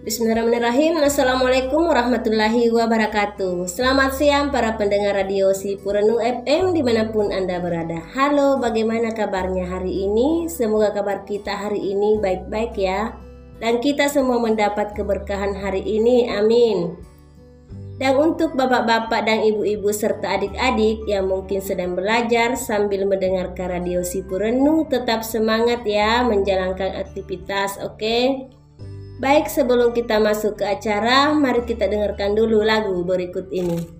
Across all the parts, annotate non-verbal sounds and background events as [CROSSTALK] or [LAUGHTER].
Bismillahirrahmanirrahim. Assalamualaikum warahmatullahi wabarakatuh. Selamat siang para pendengar radio Sipurenu FM di mana pun Anda berada. Halo bagaimana kabarnya hari ini? Semoga kabar kita hari ini baik-baik ya. Dan kita semua mendapat keberkahan hari ini. Amin. Dan untuk bapak-bapak dan ibu-ibu serta adik-adik yang mungkin sedang belajar sambil mendengarkan radio Sipurenu tetap semangat ya menjalankan aktivitas oke? okay? Baik, sebelum kita masuk ke acara, mari kita dengarkan dulu lagu berikut ini.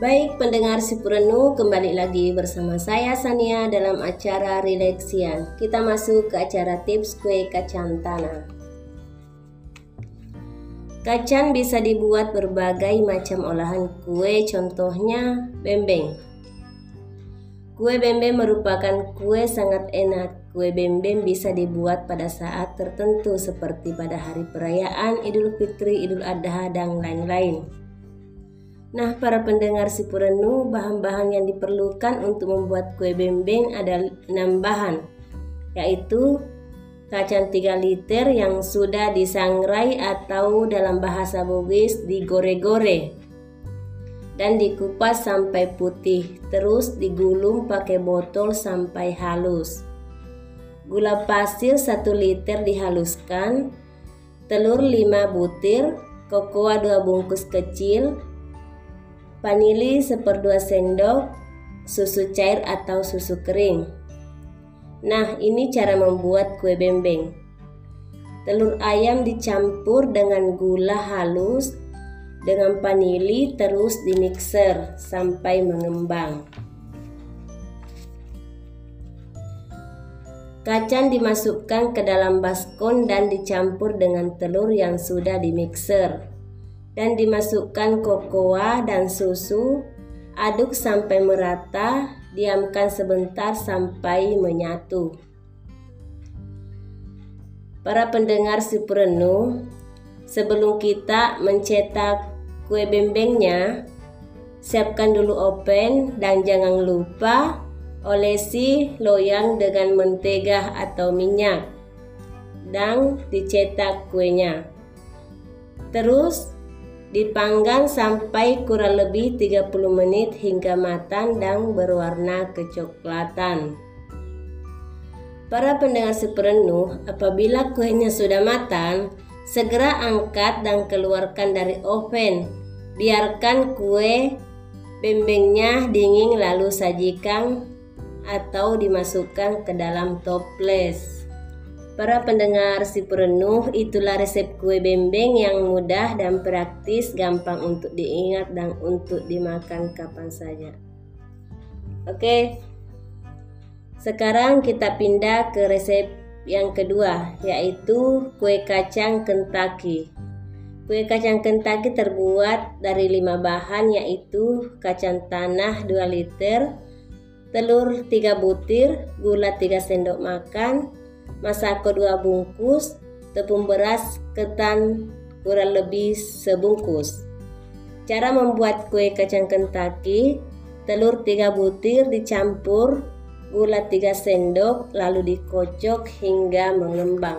Baik pendengar si Purenu, kembali lagi bersama saya Sania dalam acara Relaxian. Kita masuk ke acara tips kue kacang tanah. Kacang bisa dibuat berbagai macam olahan kue, contohnya bembeng. Kue bembeng merupakan kue sangat enak. Kue bembeng bisa dibuat pada saat tertentu seperti pada hari perayaan Idul Fitri, Idul Adha, dan lain-lain. Nah, para pendengar si Purenu, bahan-bahan yang diperlukan untuk membuat kue bembeng ada 6 bahan, yaitu kacang 3 liter yang sudah disangrai atau dalam bahasa Bugis digore-gore dan dikupas sampai putih, terus digulung pakai botol sampai halus. Gula pasir 1 liter dihaluskan, telur 5 butir, kokoa 2 bungkus kecil, vanili seperdua sendok, susu cair atau susu kering. Nah, ini cara membuat kue bembeng. Telur ayam dicampur dengan gula halus dengan vanili terus dimixer sampai mengembang. Kacang dimasukkan ke dalam baskom dan dicampur dengan telur yang sudah dimixer dan dimasukkan kokoa dan susu. Aduk sampai merata, diamkan sebentar sampai menyatu. Para pendengar si Purenu, sebelum kita mencetak kue bembengnya, siapkan dulu oven dan jangan lupa olesi loyang dengan mentega atau minyak dan dicetak kuenya. Terus Dipanggang sampai kurang lebih 30 menit hingga matang dan berwarna kecoklatan. Para pendengar sepenuh, apabila kuenya sudah matang, segera angkat dan keluarkan dari oven. Biarkan kue bembengnya dingin lalu sajikan atau dimasukkan ke dalam toples. Para pendengar si perenuh, itulah resep kue bembeng yang mudah dan praktis, gampang untuk diingat dan untuk dimakan kapan saja. Oke, sekarang kita pindah ke resep yang kedua, yaitu kue kacang Kentucky. Kue kacang Kentucky terbuat dari lima bahan yaitu kacang tanah 2 liter, telur 3 butir, gula 3 sendok makan, masako dua bungkus, tepung beras ketan kurang lebih sebungkus. Cara membuat kue kacang Kentucky, telur 3 butir dicampur, gula 3 sendok, lalu dikocok hingga mengembang.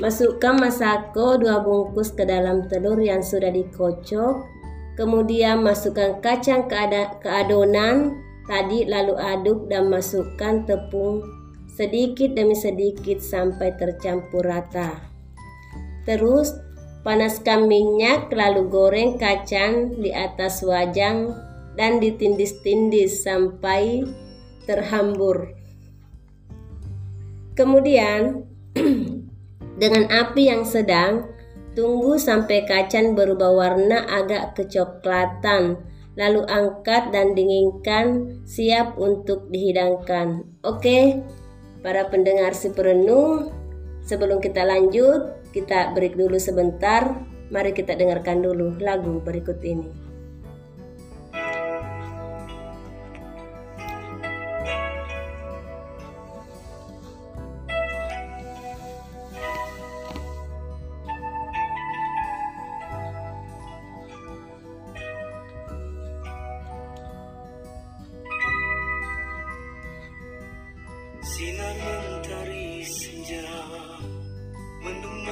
Masukkan masako 2 bungkus ke dalam telur yang sudah dikocok, kemudian masukkan kacang ke adonan tadi lalu aduk dan masukkan tepung sedikit demi sedikit sampai tercampur rata. Terus panaskan minyak lalu goreng kacang di atas wajan dan ditindis-tindis sampai terhambur. Kemudian [CLEARS THROAT] dengan api yang sedang tunggu sampai kacang berubah warna agak kecoklatan lalu angkat dan dinginkan siap untuk dihidangkan. Oke, para pendengar si perenung, sebelum kita lanjut, kita break dulu sebentar. Mari kita dengarkan dulu lagu berikut ini. Sinar mentari senja Mendung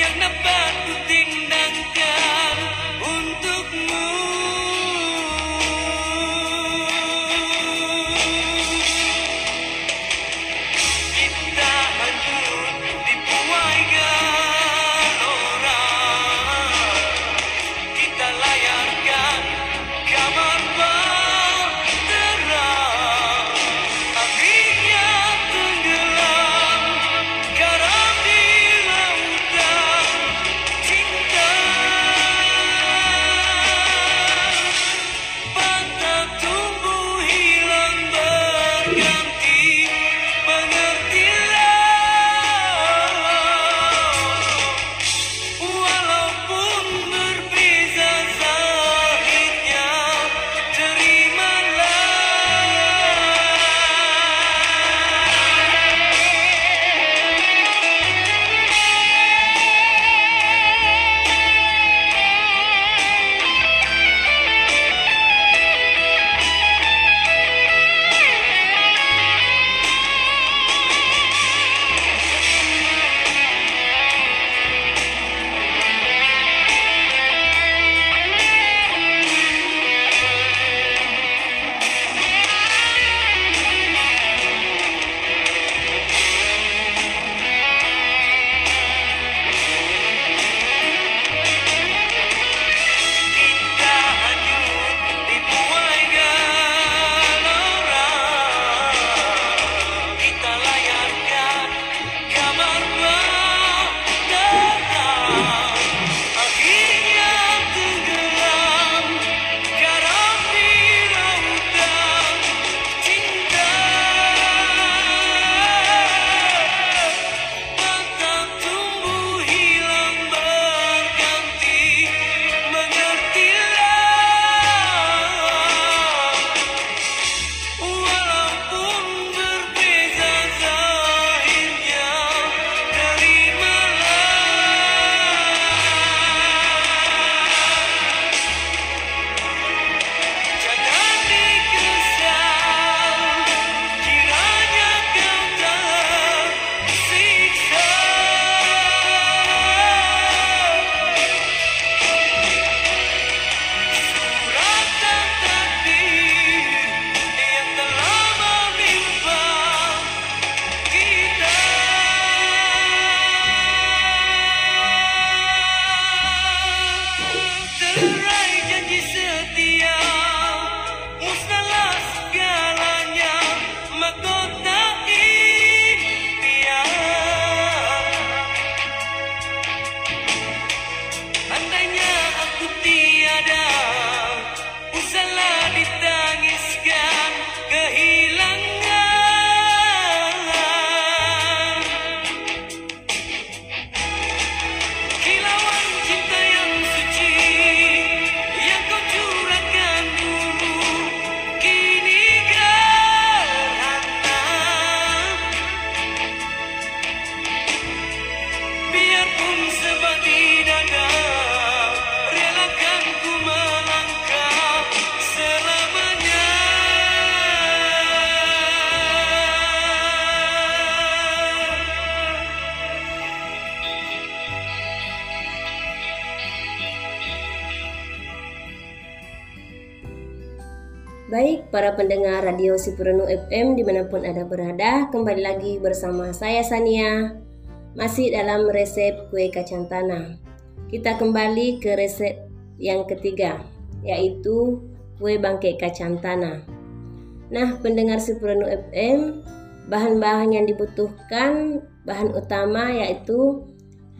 என்ன பார்த்து தின் Baik, para pendengar Radio Sipurenu FM di mana pun Anda berada, kembali lagi bersama saya Sania, masih dalam resep kue kacang tanah. Kita kembali ke resep yang ketiga, yaitu kue bangkai kacang tanah. Nah, pendengar Sipurenu FM, bahan-bahan yang dibutuhkan, bahan utama yaitu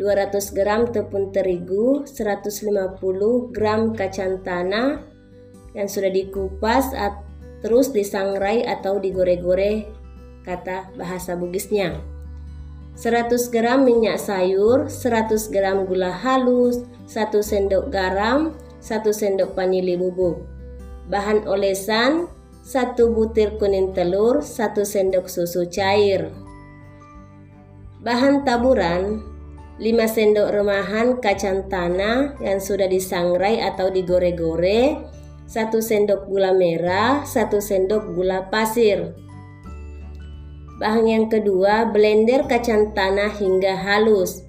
200 gram tepung terigu, 150 gram kacang tanah, yang sudah dikupas at- terus disangrai atau digore-gore kata bahasa Bugisnya. 100 gram minyak sayur, 100 gram gula halus, 1 sendok garam, 1 sendok vanili bubuk. Bahan olesan, 1 butir kuning telur, 1 sendok susu cair. Bahan taburan 5 sendok remahan kacang tanah yang sudah disangrai atau digore-gore, 1 sendok gula merah, 1 sendok gula pasir. Bahan yang kedua, blender kacang tanah hingga halus.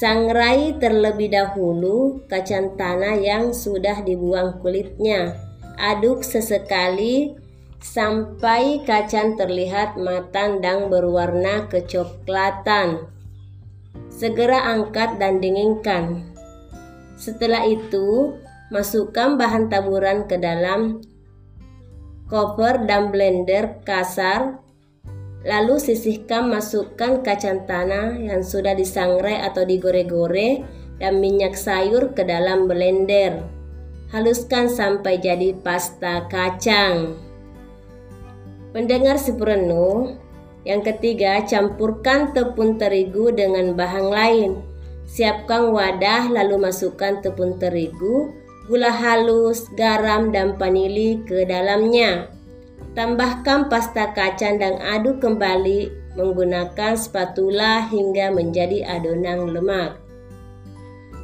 Sangrai terlebih dahulu kacang tanah yang sudah dibuang kulitnya. Aduk sesekali sampai kacang terlihat matang dan berwarna kecoklatan. Segera angkat dan dinginkan. Setelah itu, masukkan bahan taburan ke dalam koper dan blender kasar Lalu sisihkan masukkan kacang tanah yang sudah disangrai atau digore-gore dan minyak sayur ke dalam blender. Haluskan sampai jadi pasta kacang. Pendengar sempurna, yang ketiga campurkan tepung terigu dengan bahan lain. Siapkan wadah lalu masukkan tepung terigu, gula halus, garam dan vanili ke dalamnya. Tambahkan pasta kacang dan aduk kembali menggunakan spatula hingga menjadi adonan lemak.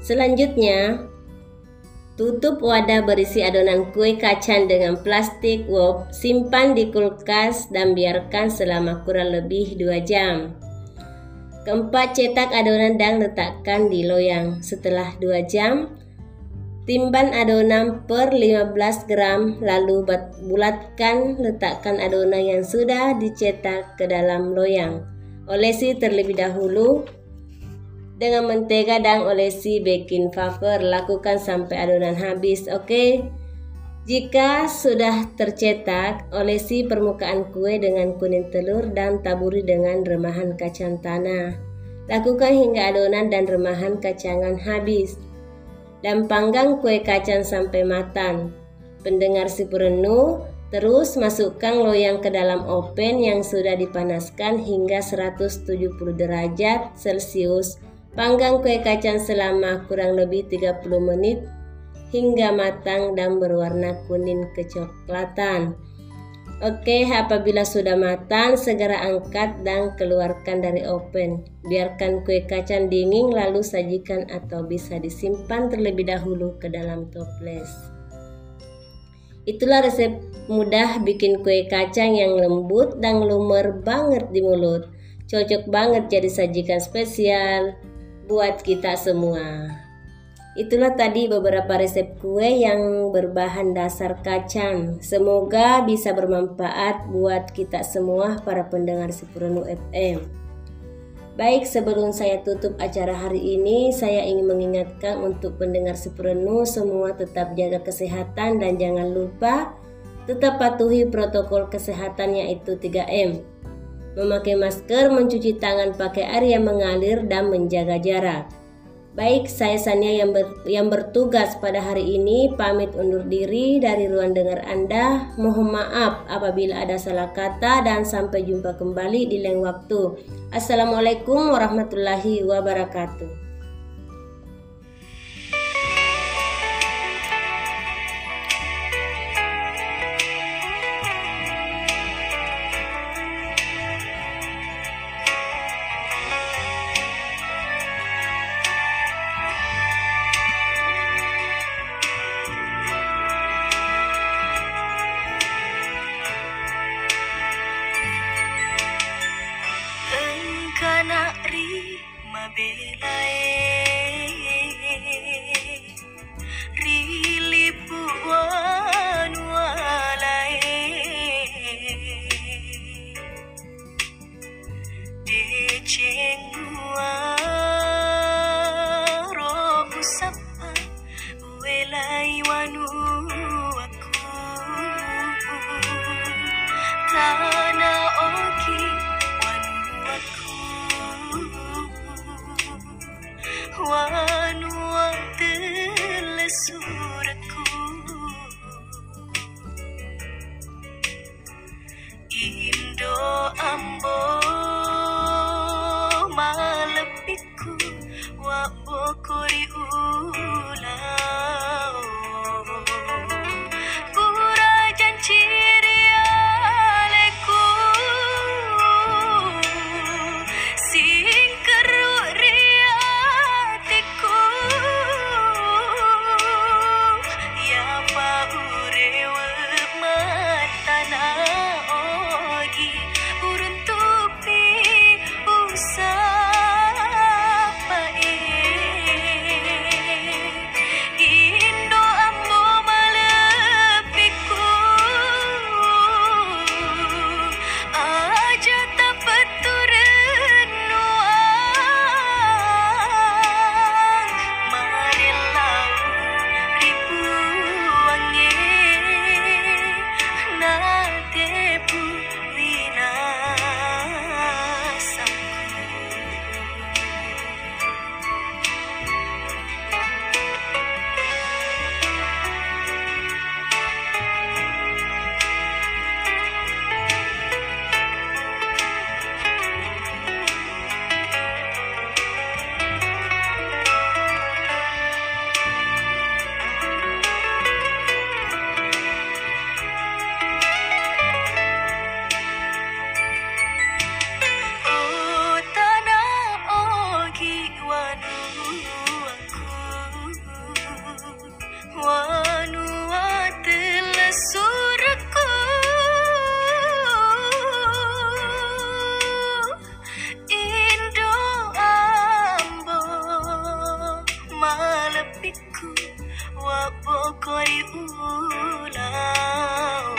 Selanjutnya, tutup wadah berisi adonan kue kacang dengan plastik wrap, simpan di kulkas dan biarkan selama kurang lebih 2 jam. Keempat, cetak adonan dan letakkan di loyang. Setelah 2 jam, Timban adonan per 15 gram lalu bulatkan letakkan adonan yang sudah dicetak ke dalam loyang. Olesi terlebih dahulu dengan mentega dan olesi baking paper lakukan sampai adonan habis. Oke. Okay? Jika sudah tercetak, olesi permukaan kue dengan kuning telur dan taburi dengan remahan kacang tanah. Lakukan hingga adonan dan remahan kacangan habis dan panggang kue kacang sampai matang. Pendengar si perenu, terus masukkan loyang ke dalam oven yang sudah dipanaskan hingga 170 derajat Celcius. Panggang kue kacang selama kurang lebih 30 menit hingga matang dan berwarna kuning kecoklatan. Oke, apabila sudah matang, segera angkat dan keluarkan dari oven. Biarkan kue kacang dingin lalu sajikan atau bisa disimpan terlebih dahulu ke dalam toples. Itulah resep mudah bikin kue kacang yang lembut dan lumer banget di mulut. Cocok banget jadi sajikan spesial buat kita semua. Itulah tadi beberapa resep kue yang berbahan dasar kacang. Semoga bisa bermanfaat buat kita semua para pendengar Sipurenu FM. Baik, sebelum saya tutup acara hari ini, saya ingin mengingatkan untuk pendengar Sipurenu semua tetap jaga kesehatan dan jangan lupa tetap patuhi protokol kesehatan yaitu 3M. Memakai masker, mencuci tangan pakai air yang mengalir dan menjaga jarak. Baik, saya Sania yang, ber, yang bertugas pada hari ini pamit undur diri dari ruang dengar Anda. Mohon maaf apabila ada salah kata dan sampai jumpa kembali di lain waktu. Assalamualaikum warahmatullahi wabarakatuh. side. hatiku wapokoi ulang